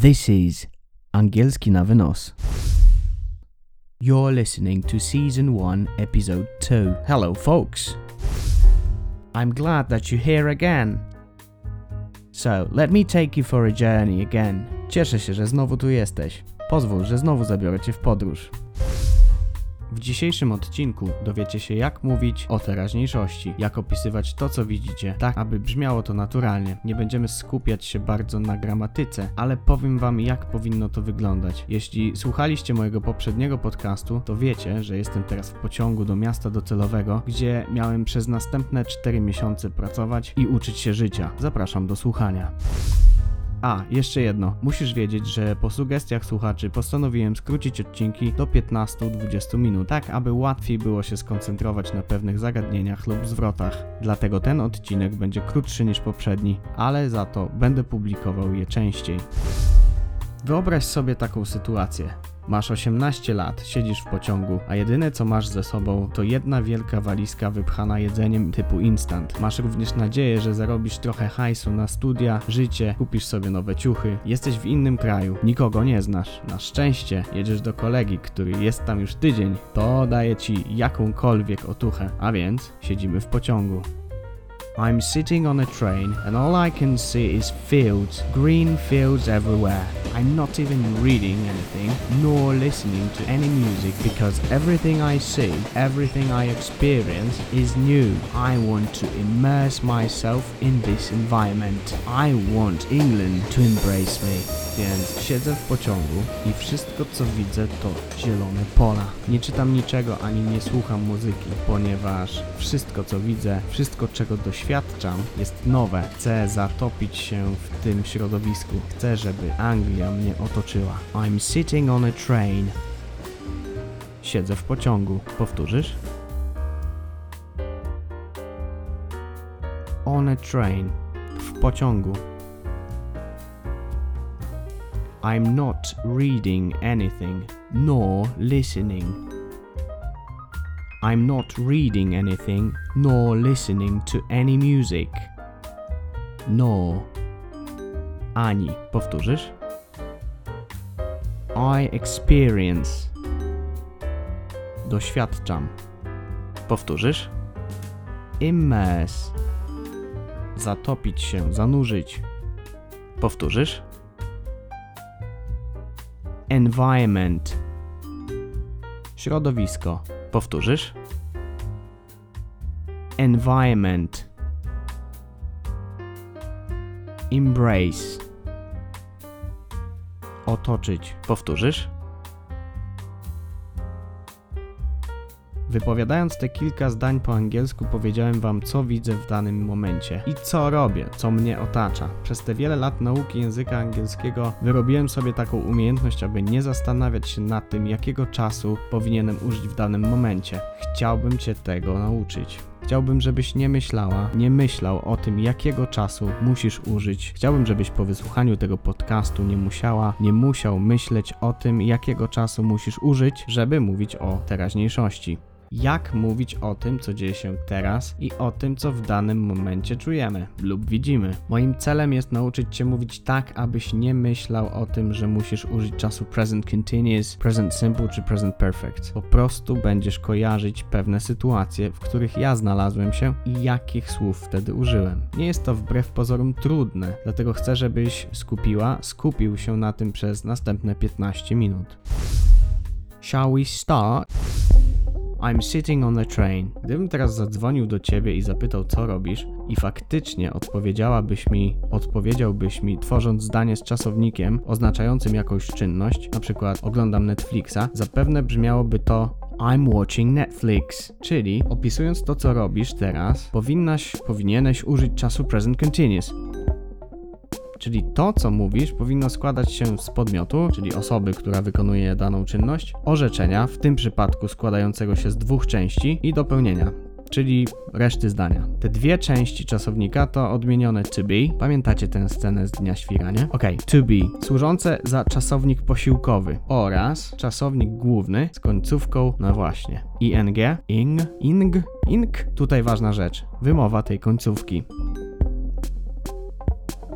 This is Angielski na wynos. You're listening to Season 1, Episode 2. Hello, folks. I'm glad that you're here again. So, let me take you for a journey again. Cieszę się, że znowu tu jesteś. Pozwól, że znowu zabiorę cię w podróż. W dzisiejszym odcinku dowiecie się, jak mówić o teraźniejszości, jak opisywać to, co widzicie, tak aby brzmiało to naturalnie. Nie będziemy skupiać się bardzo na gramatyce, ale powiem wam, jak powinno to wyglądać. Jeśli słuchaliście mojego poprzedniego podcastu, to wiecie, że jestem teraz w pociągu do miasta docelowego, gdzie miałem przez następne 4 miesiące pracować i uczyć się życia. Zapraszam do słuchania. A, jeszcze jedno. Musisz wiedzieć, że po sugestiach słuchaczy postanowiłem skrócić odcinki do 15-20 minut, tak aby łatwiej było się skoncentrować na pewnych zagadnieniach lub zwrotach. Dlatego ten odcinek będzie krótszy niż poprzedni, ale za to będę publikował je częściej. Wyobraź sobie taką sytuację. Masz 18 lat, siedzisz w pociągu, a jedyne co masz ze sobą to jedna wielka walizka wypchana jedzeniem typu instant. Masz również nadzieję, że zarobisz trochę hajsu na studia, życie, kupisz sobie nowe ciuchy. Jesteś w innym kraju, nikogo nie znasz. Na szczęście jedziesz do kolegi, który jest tam już tydzień. To daje ci jakąkolwiek otuchę, a więc siedzimy w pociągu. I'm sitting on a train and all I can see is fields, green fields everywhere. I'm not even reading anything nor listening to any music because everything I see, everything I experience is new. I want to immerse myself in this environment. I want England to embrace me. Więc siedzę w pociągu i wszystko co widzę to zielone pola. Nie czytam niczego ani nie słucham muzyki, ponieważ wszystko co widzę, wszystko czego doświadczam jest nowe. Chcę zatopić się w tym środowisku. Chcę, żeby Anglia mnie otoczyła. I'm sitting on a train. Siedzę w pociągu. Powtórzysz? On a train. W pociągu. I'm not reading anything, nor listening. I'm not reading anything, nor listening to any music. Nor. Ani. Powtórzysz? I experience. Doświadczam. Powtórzysz? Immerse. Zatopić się, zanurzyć. Powtórzysz? Environment. Środowisko. Powtórzysz? Environment. Embrace. Otoczyć. Powtórzysz? Wypowiadając te kilka zdań po angielsku, powiedziałem wam, co widzę w danym momencie i co robię, co mnie otacza. Przez te wiele lat nauki języka angielskiego wyrobiłem sobie taką umiejętność, aby nie zastanawiać się nad tym, jakiego czasu powinienem użyć w danym momencie. Chciałbym cię tego nauczyć. Chciałbym, żebyś nie myślała, nie myślał o tym, jakiego czasu musisz użyć. Chciałbym, żebyś po wysłuchaniu tego podcastu nie musiała, nie musiał myśleć o tym, jakiego czasu musisz użyć, żeby mówić o teraźniejszości jak mówić o tym, co dzieje się teraz i o tym, co w danym momencie czujemy lub widzimy. Moim celem jest nauczyć Cię mówić tak, abyś nie myślał o tym, że musisz użyć czasu present continuous, present simple czy present perfect. Po prostu będziesz kojarzyć pewne sytuacje, w których ja znalazłem się i jakich słów wtedy użyłem. Nie jest to wbrew pozorom trudne, dlatego chcę, żebyś skupiła, skupił się na tym przez następne 15 minut. Shall we start? I'm sitting on a train. Gdybym teraz zadzwonił do ciebie i zapytał, co robisz, i faktycznie odpowiedziałabyś mi, odpowiedziałbyś mi, tworząc zdanie z czasownikiem oznaczającym jakąś czynność, na przykład oglądam Netflixa, zapewne brzmiałoby to I'm watching Netflix, czyli opisując to, co robisz teraz, powinnaś, powinieneś użyć czasu present continuous. Czyli to, co mówisz, powinno składać się z podmiotu, czyli osoby, która wykonuje daną czynność, orzeczenia, w tym przypadku składającego się z dwóch części i dopełnienia, czyli reszty zdania. Te dwie części czasownika to odmienione to be. Pamiętacie tę scenę z Dnia Świra? Ok, to be, służące za czasownik posiłkowy oraz czasownik główny z końcówką, no właśnie, ing, ing, ing, ing. Tutaj ważna rzecz, wymowa tej końcówki.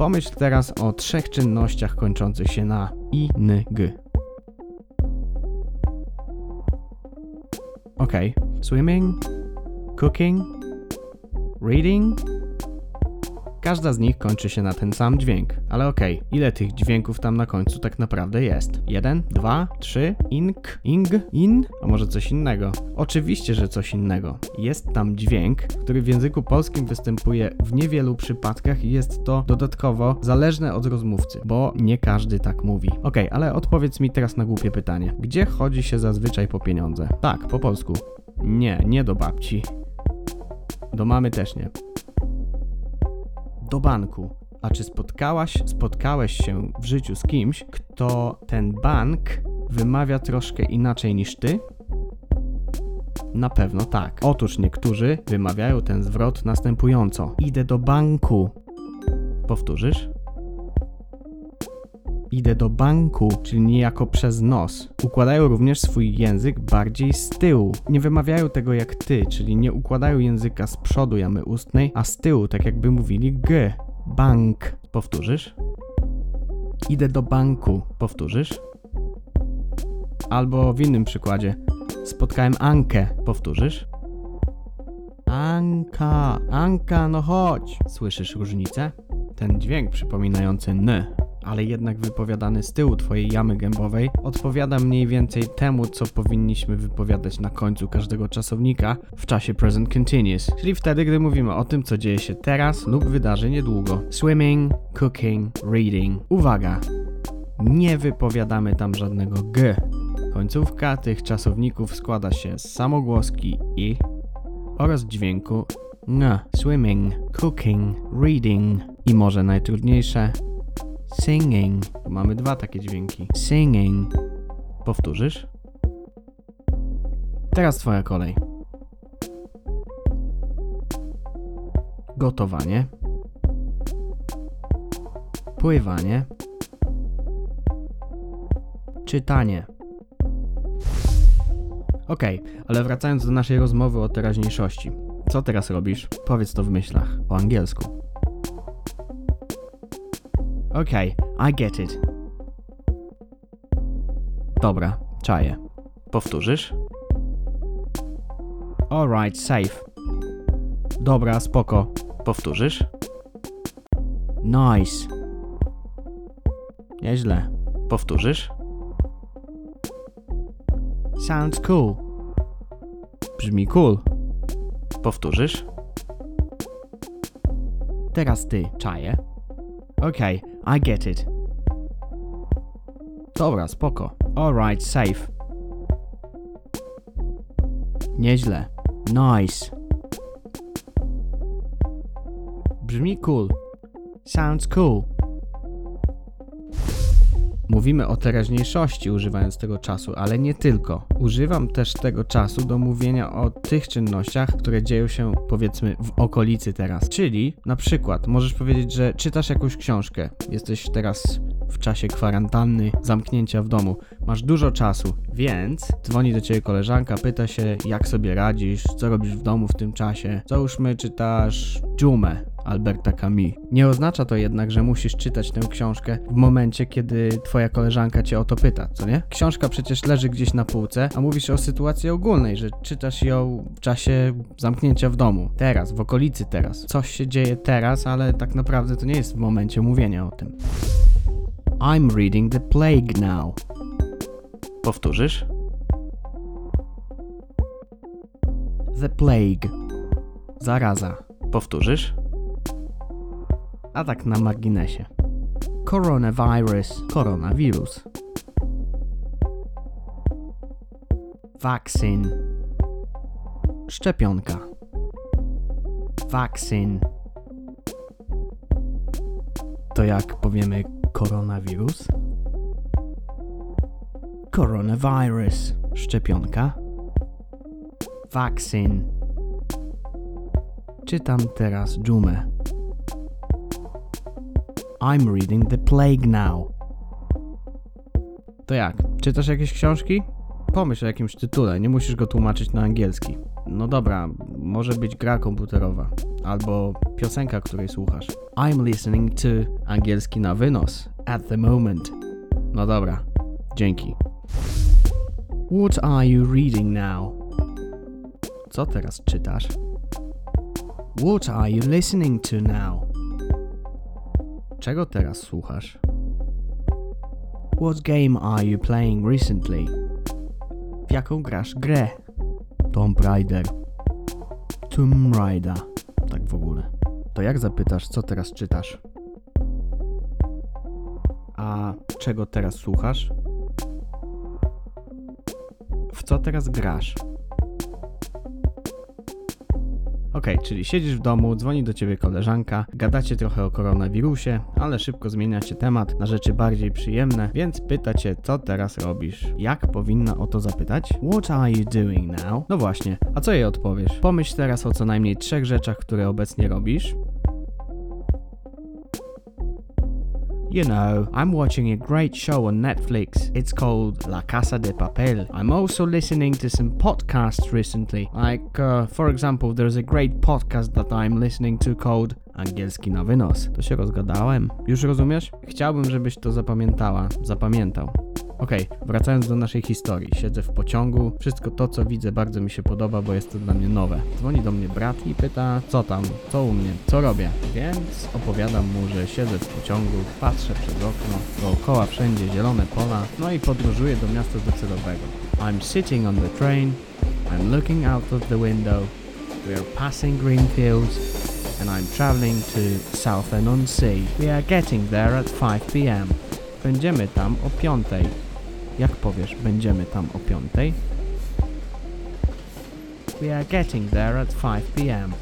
Pomyśl teraz o trzech czynnościach kończących się na ing. Ok. Swimming, cooking, reading. Każda z nich kończy się na ten sam dźwięk. Ale okej, okay, ile tych dźwięków tam na końcu tak naprawdę jest? Jeden, dwa, trzy, ing, ing, in, a może coś innego? Oczywiście, że coś innego. Jest tam dźwięk, który w języku polskim występuje w niewielu przypadkach i jest to dodatkowo zależne od rozmówcy, bo nie każdy tak mówi. Okay, ale odpowiedz mi teraz na głupie pytanie. Gdzie chodzi się zazwyczaj po pieniądze? Tak, po polsku. Nie, nie do babci. Do mamy też nie do banku. A czy spotkałaś, spotkałeś się w życiu z kimś, kto ten bank wymawia troszkę inaczej niż ty? Na pewno tak. Otóż niektórzy wymawiają ten zwrot następująco: Idę do banku. Powtórzysz? Idę do banku, czyli niejako przez nos. Układają również swój język bardziej z tyłu. Nie wymawiają tego jak ty, czyli nie układają języka z przodu jamy ustnej, a z tyłu, tak jakby mówili g. Bank. Powtórzysz? Idę do banku. Powtórzysz? Albo w innym przykładzie. Spotkałem Ankę. Powtórzysz? Anka, Anka, no chodź. Słyszysz różnicę? Ten dźwięk przypominający n ale jednak wypowiadany z tyłu twojej jamy gębowej, odpowiada mniej więcej temu, co powinniśmy wypowiadać na końcu każdego czasownika w czasie present continuous, czyli wtedy, gdy mówimy o tym, co dzieje się teraz lub wydarzy niedługo. Swimming, cooking, reading. Uwaga! Nie wypowiadamy tam żadnego g. Końcówka tych czasowników składa się z samogłoski i oraz dźwięku n. Swimming, cooking, reading i może najtrudniejsze Singing. Mamy dwa takie dźwięki. Singing. Powtórzysz? Teraz twoja kolej. Gotowanie. Pływanie. Czytanie. Ok, ale wracając do naszej rozmowy o teraźniejszości. Co teraz robisz? Powiedz to w myślach, po angielsku. Okay, I get it. Dobra, czaję. Powtórzysz? Alright, safe. Dobra, spoko. Powtórzysz? Nice. Nieźle. Powtórzysz? Sounds cool. Brzmi cool. Powtórzysz? Teraz ty, czaję. Okej, okay, I get it. Dobra, spoko. Alright, safe. Nieźle. Nice. Brzmi cool. Sounds cool. Mówimy o teraźniejszości używając tego czasu, ale nie tylko. Używam też tego czasu do mówienia o tych czynnościach, które dzieją się powiedzmy w okolicy teraz. Czyli na przykład możesz powiedzieć, że czytasz jakąś książkę, jesteś teraz w czasie kwarantanny, zamknięcia w domu. Masz dużo czasu, więc dzwoni do ciebie koleżanka, pyta się, jak sobie radzisz, co robisz w domu w tym czasie. Załóżmy, czytasz Dżumę Alberta Camus. Nie oznacza to jednak, że musisz czytać tę książkę w momencie, kiedy twoja koleżanka cię o to pyta, co nie? Książka przecież leży gdzieś na półce, a mówisz o sytuacji ogólnej, że czytasz ją w czasie zamknięcia w domu. Teraz, w okolicy teraz. Coś się dzieje teraz, ale tak naprawdę to nie jest w momencie mówienia o tym. I'm reading the plague now. Powtórzysz? The plague. Zaraza. Powtórzysz? A tak na marginesie. Coronavirus. Koronawirus. Vaccine. Szczepionka. Vaccine. To jak powiemy koronawirus? Coronavirus. Szczepionka. Vaccine. Czytam teraz dżumę. I'm reading The Plague Now. To jak? Czytasz jakieś książki? Pomyśl o jakimś tytule, nie musisz go tłumaczyć na angielski. No dobra, może być gra komputerowa. Albo piosenka, której słuchasz. I'm listening to angielski na wynos. At the moment. No dobra, dzięki. What are you reading now? Co teraz czytasz? What are you listening to now? Czego teraz słuchasz? What game are you playing recently? W jaką grasz grę? Tomb Raider. Tomb Raider. Tak w ogóle. To jak zapytasz, co teraz czytasz? A czego teraz słuchasz? W co teraz grasz? Okej, czyli siedzisz w domu, dzwoni do ciebie koleżanka, gadacie trochę o koronawirusie, ale szybko zmieniacie temat na rzeczy bardziej przyjemne, więc pyta cię, co teraz robisz. Jak powinna o to zapytać? What are you doing now? No właśnie, a co jej odpowiesz? Pomyśl teraz o co najmniej trzech rzeczach, które obecnie robisz, You know, I'm watching a great show on Netflix. It's called La Casa de Papel. I'm also listening to some podcasts recently. Like, uh, for example, there's a great podcast that I'm listening to called Angielski na wynos. To się rozgadałem. Już rozumiesz? Chciałbym, żebyś to zapamiętała, zapamiętał. Okej, wracając do naszej historii. Siedzę w pociągu, wszystko to co widzę bardzo mi się podoba, bo jest to dla mnie nowe. Dzwoni do mnie brat i pyta, co tam, co u mnie, co robię. Więc opowiadam mu, że siedzę w pociągu, patrzę przez okno, dookoła wszędzie zielone pola, no i podróżuję do miasta docelowego. I'm sitting on the train, I'm looking out of the window, we are passing green fields, and I'm traveling to Southend-on-Sea. We are getting there at 5 p.m. Będziemy tam o 5. Jak powiesz, będziemy tam o 5? We are getting there at 5 p.m.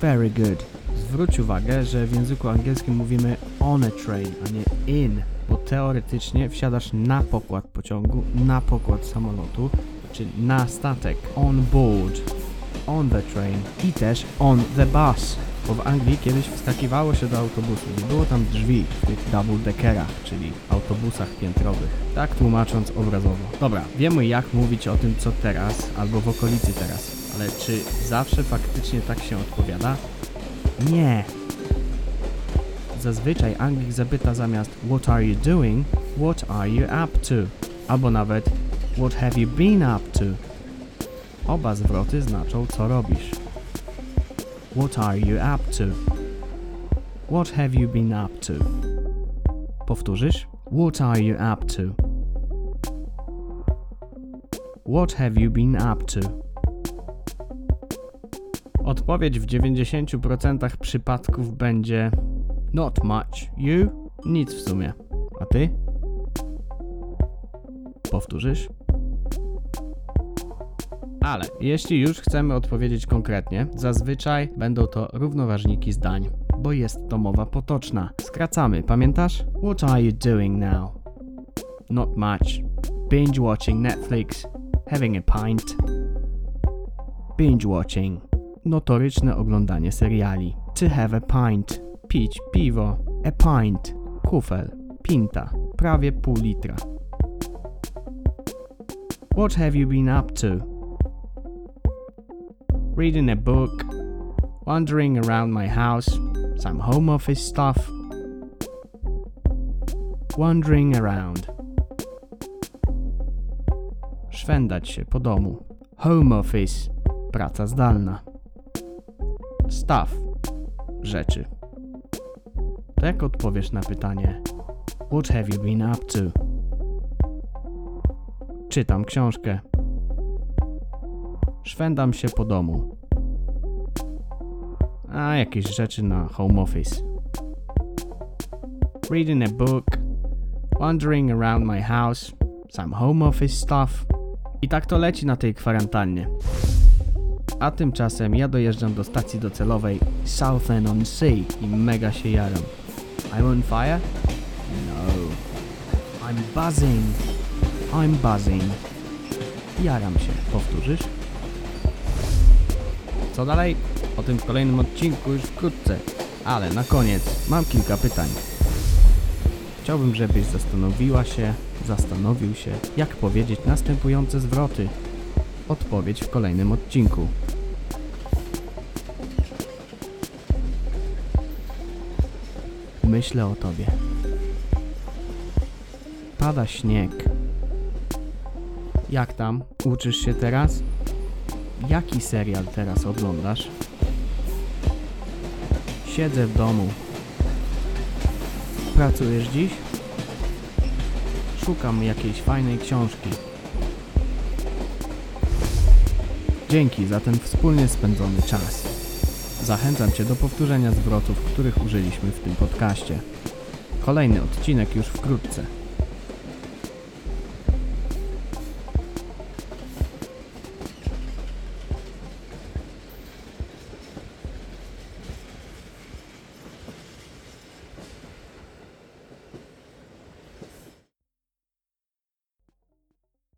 Very good. Zwróć uwagę, że w języku angielskim mówimy on a train, a nie in, bo teoretycznie wsiadasz na pokład pociągu, na pokład samolotu, czyli na statek, on board, on the train i też on the bus. Bo w Anglii kiedyś wskakiwało się do autobusu. Nie było tam drzwi w tych double deckerach, czyli autobusach piętrowych. Tak tłumacząc obrazowo. Dobra, wiemy jak mówić o tym co teraz, albo w okolicy teraz. Ale czy zawsze faktycznie tak się odpowiada? Nie. Zazwyczaj Anglik zapyta zamiast What are you doing? What are you up to? Albo nawet What have you been up to? Oba zwroty znaczą co robisz. What are you up to? What have you been up to? Powtórzysz? What are you up to? What have you been up to? Odpowiedź w 90% przypadków będzie Not much. You? Nic w sumie. A ty? Powtórzysz? Ale jeśli już chcemy odpowiedzieć konkretnie, zazwyczaj będą to równoważniki zdań, bo jest to mowa potoczna. Skracamy, pamiętasz? What are you doing now? Not much. Binge watching Netflix. Having a pint. Binge watching. Notoryczne oglądanie seriali. To have a pint. Pić piwo. A pint. Kufel. Pinta. Prawie pół litra. What have you been up to? Reading a book, wandering around my house, some home office stuff. Wandering around. Szwendać się po domu. Home office. Praca zdalna. Stuff. Rzeczy. To jak odpowiesz na pytanie What have you been up to? Czytam książkę. Szwendam się po domu. A jakieś rzeczy na home office. Reading a book, wandering around my house, some home office stuff. I tak to leci na tej kwarantannie. A tymczasem ja dojeżdżam do stacji docelowej Southend on Sea i mega się jaram. I'm on fire? No. I'm buzzing. I'm buzzing. Jaram się. Powtórzysz? Co dalej? O tym w kolejnym odcinku już wkrótce. Ale na koniec mam kilka pytań. Chciałbym, żebyś zastanowiła się, zastanowił się, jak powiedzieć następujące zwroty. odpowiedź w kolejnym odcinku. Myślę o tobie. Pada śnieg. Jak tam? Uczysz się teraz? Jaki serial teraz oglądasz? Siedzę w domu. Pracujesz dziś? Szukam jakiejś fajnej książki. Dzięki za ten wspólnie spędzony czas. Zachęcam Cię do powtórzenia zwrotów, których użyliśmy w tym podcaście. Kolejny odcinek już wkrótce.